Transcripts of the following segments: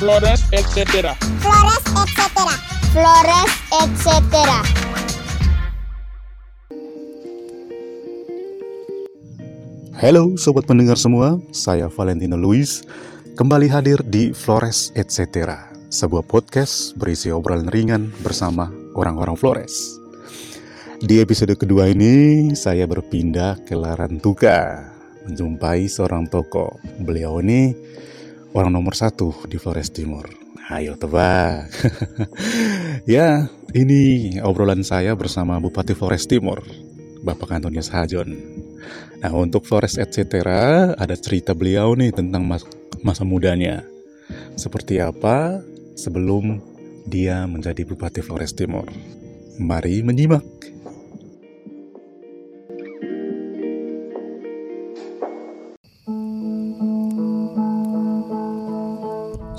Flores, etc. Flores, etc. Flores, etc. Halo sobat pendengar semua, saya Valentino Luis kembali hadir di Flores Etc. Sebuah podcast berisi obrolan ringan bersama orang-orang Flores. Di episode kedua ini saya berpindah ke Larantuka menjumpai seorang tokoh. Beliau ini orang nomor satu di Flores Timur. Ayo tebak. ya, ini obrolan saya bersama Bupati Flores Timur, Bapak Antonius Hajon. Nah, untuk Flores etc. ada cerita beliau nih tentang mas masa mudanya. Seperti apa sebelum dia menjadi Bupati Flores Timur. Mari menyimak.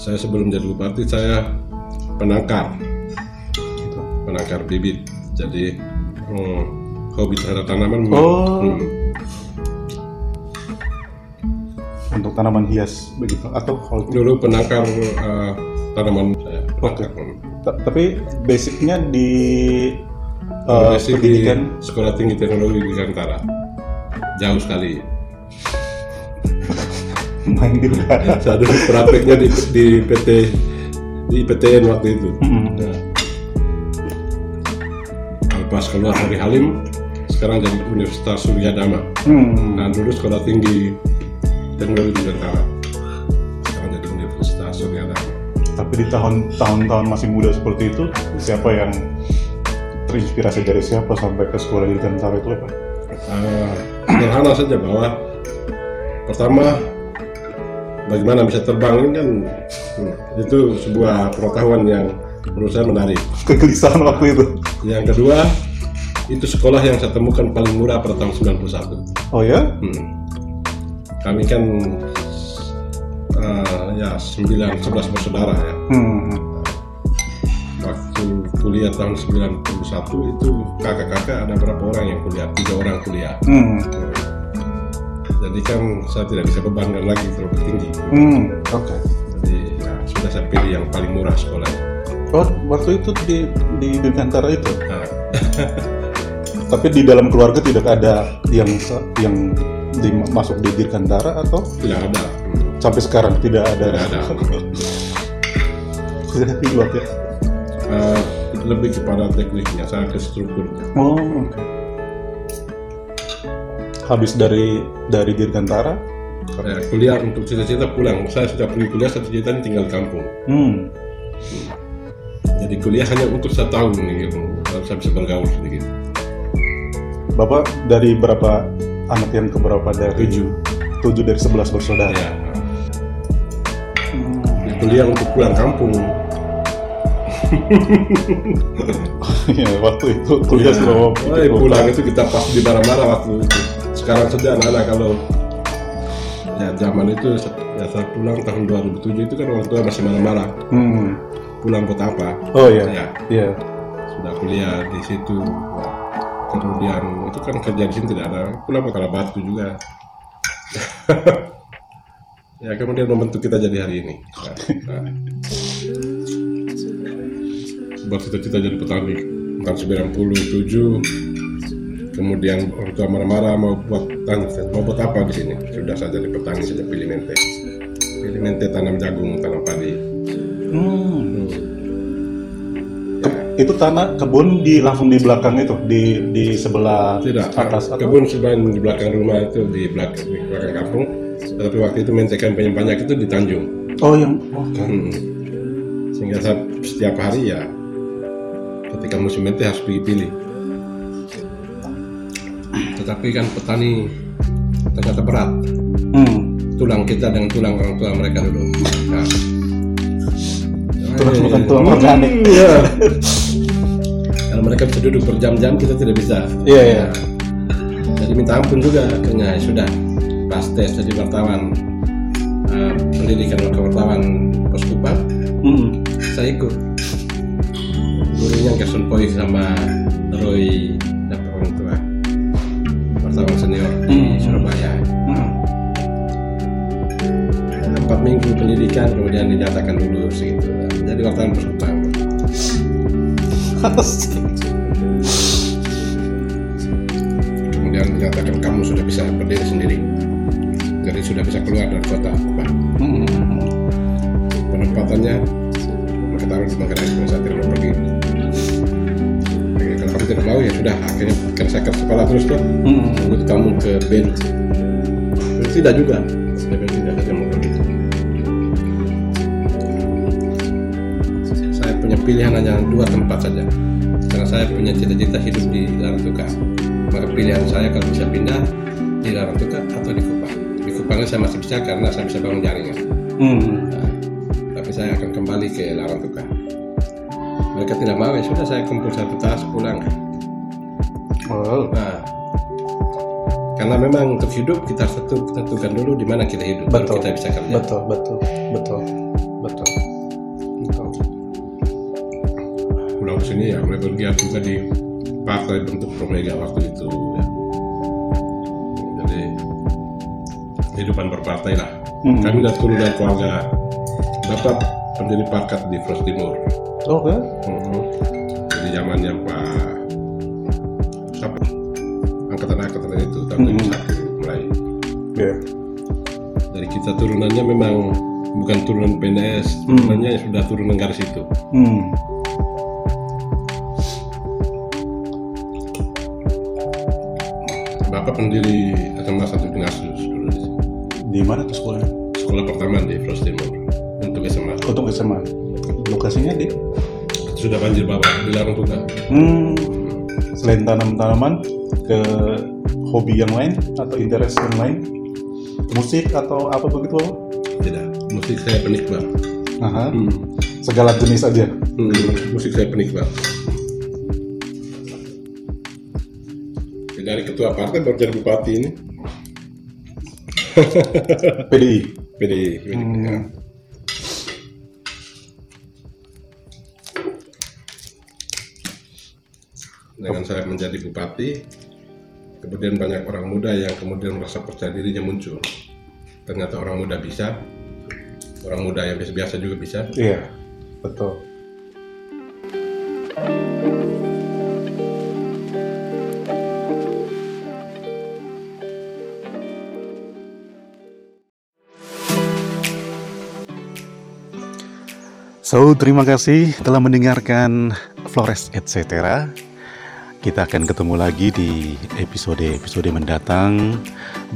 Saya sebelum jadi bupati saya penangkar. Penangkar bibit. Jadi hmm, hobi terhadap tanaman Oh. hmm, Untuk tanaman hias begitu? Atau kalau dulu penangkar eh, tanaman saya. Penangkar hmm. Ta- tapi basicnya di uh, Masih di pendidikan? Sekolah tinggi teknologi di Kantara jauh sekali main di udara. saya dulu prakteknya di, di PT di IPTN waktu itu Mm-mm. Nah. pas keluar dari Halim sekarang jadi Universitas Surya Dama Hmm. Nah dulu sekolah tinggi teknologi Tentara. Sekarang jadi Universitas Surya Dharma. Tapi di tahun-tahun masih muda seperti itu, siapa yang terinspirasi dari siapa sampai ke sekolah di tentara itu apa? Uh, sederhana saja bahwa pertama bagaimana bisa terbang ini kan hmm, itu sebuah pengetahuan yang menurut saya menarik. Kegelisahan waktu itu. Yang kedua itu sekolah yang saya temukan paling murah pada tahun 91. Oh ya? Hmm. Kami kan uh, ya 9 11 bersaudara ya. Hmm. waktu kuliah tahun 91 itu kakak-kakak ada berapa orang yang kuliah tiga orang kuliah Hmm. Jadi kan saya tidak bisa bebankan lagi terlalu tinggi Hmm. Oke. jadi ya, sudah saya pilih yang paling murah sekolahnya Oh, waktu itu di di Dirgantara itu. nah, Tapi di dalam keluarga tidak ada yang yang di- masuk di Dirgantara atau tidak ada sampai sekarang tidak ada. tidak ada Sudah pilot ya. Eh, lebih kepada tekniknya saya ke strukturnya Oh, oke. Habis dari dari Dirgantara, Ya, kuliah untuk cita-cita pulang. Saya sudah pergi kuliah satu cita tinggal kampung. Hmm. jadi kuliah hanya untuk satu tahun gitu. Saya bisa bergaul sedikit. Bapak dari berapa anak yang keberapa? Dari Tujuh. Tujuh dari sebelas bersaudara. ya. Di kuliah untuk pulang kampung. Iya, waktu itu kuliah selama Oh, pulang itu kita pas di marah-marah waktu itu. Sekarang saja anak-anak kalau ya zaman itu ya saya pulang tahun 2007 itu kan orang tua masih marah-marah. Hmm. Pulang buat apa? Oh iya. Ya, Iya. sudah kuliah di situ. Kemudian itu kan kerja di sini tidak ada. Pulang ke Batu juga. ya kemudian membentuk kita jadi hari ini. Nah, nah. Buat cita-cita jadi petani tahun 97 kemudian orang tua marah-marah mau buat mau buat apa di sini? Sudah saja jadi petani saja pilih mente pilih mente tanam jagung tanam padi. Hmm. Ke- itu tanah kebun di langsung di belakang itu? Di di sebelah tidak. atas atau? Kebun sebenarnya di belakang rumah itu di belakang di belakang kampung. Tapi waktu itu mente kampanye banyak itu di Tanjung. Oh yang oke. Hmm. sehingga setiap hari ya ketika musim mente harus pergi pilih tetapi kan petani ternyata berat hmm. tulang kita dengan tulang orang tua mereka dulu. Nah. Tulang bukan tulang Hmm, organik. Iya. Kalau mereka bisa duduk berjam-jam, kita tidak bisa. Iya, iya. Nah, Jadi minta ampun juga akhirnya ya sudah pas tes jadi wartawan eh, pendidikan kewartawan Poskupa, Hmm. saya ikut. Gurunya Gerson Poi sama Roy minggu pendidikan kemudian dinyatakan lulus gitu. Jadi wartawan perkutang kemudian dinyatakan kamu sudah bisa berdiri sendiri. Jadi sudah bisa keluar dari kota Hmm. penempatannya taruh di Manggarai supaya saya tidak mau pergi. Oke, kalau kamu tidak mau ya sudah. Akhirnya saya keras kepala terus tuh. Hmm. kamu ke band. Tidak juga pilihan hanya dua tempat saja karena saya punya cita-cita hidup di Larantuka maka pilihan saya kalau bisa pindah di Larantuka atau di Kupang di Kupangnya saya masih bisa karena saya bisa bangun jaringan Hmm. Nah, tapi saya akan kembali ke Larantuka mereka tidak mau ya sudah saya kumpul satu tas pulang Oh. Nah, karena memang untuk hidup kita harus tentu- tentukan dulu di mana kita hidup, baru Betul. kita bisa kerja. Betul, betul, betul. Sini ya mulai bergiat juga di partai bentuk Promega waktu itu. ya. Jadi kehidupan berpartai lah. Hmm. Kami dari turun dari keluarga bapak pendiri parkat di Fros Timur. Oke. Mhm. Jadi zamannya Pak siapa? Angkatan-angkatan itu tahun Mhm. 2001 mulai. Ya. Dari kita turunannya memang bukan turunan PNS, turunannya sudah turunan garis itu. Hmm. Bapak pendiri SMA satu Pengasus dulu di sini. Di mana tuh sekolahnya? sekolah pertama di Fros Timur untuk SMA. Untuk SMA. Lokasinya di? Sudah banjir bawah, dilarang juga. Hmm. Selain tanam-tanaman, ke hobi yang lain atau interest yang lain? Musik atau apa begitu? Bapak? Tidak, musik saya penikmat. Aha. Hmm. Segala jenis aja. Hmm, musik saya penikmat. Dari ketua partai baru jadi bupati ini. PDI. PDI. Hmm. Dengan saya menjadi bupati, kemudian banyak orang muda yang kemudian merasa percaya dirinya muncul. Ternyata orang muda bisa, orang muda yang biasa-biasa juga bisa. Iya, betul. So, terima kasih telah mendengarkan Flores etc. Kita akan ketemu lagi di episode-episode mendatang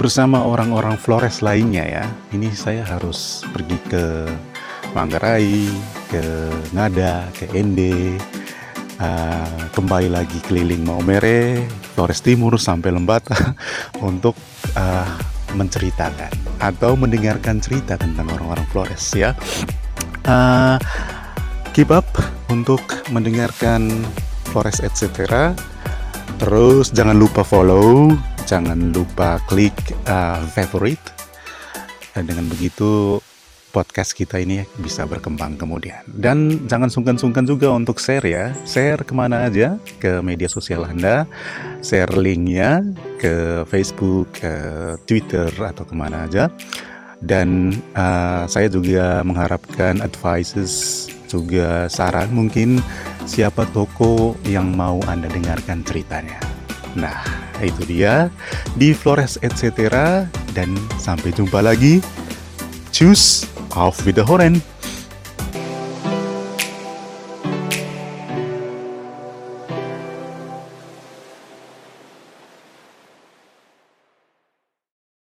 bersama orang-orang Flores lainnya ya. Ini saya harus pergi ke Manggarai, ke Ngada, ke Ende, uh, kembali lagi keliling Maumere, Flores Timur sampai Lembata untuk uh, menceritakan atau mendengarkan cerita tentang orang-orang Flores ya. Uh, keep up untuk mendengarkan Flores etc. Terus jangan lupa follow, jangan lupa klik uh, favorite. Dan dengan begitu podcast kita ini bisa berkembang kemudian. Dan jangan sungkan-sungkan juga untuk share ya. Share ke mana aja ke media sosial Anda. Share linknya ke Facebook, ke Twitter atau ke mana aja. Dan uh, saya juga mengharapkan advices juga saran mungkin siapa toko yang mau Anda dengarkan ceritanya. Nah, itu dia di Flores etc. dan sampai jumpa lagi. Choose off with the Horen.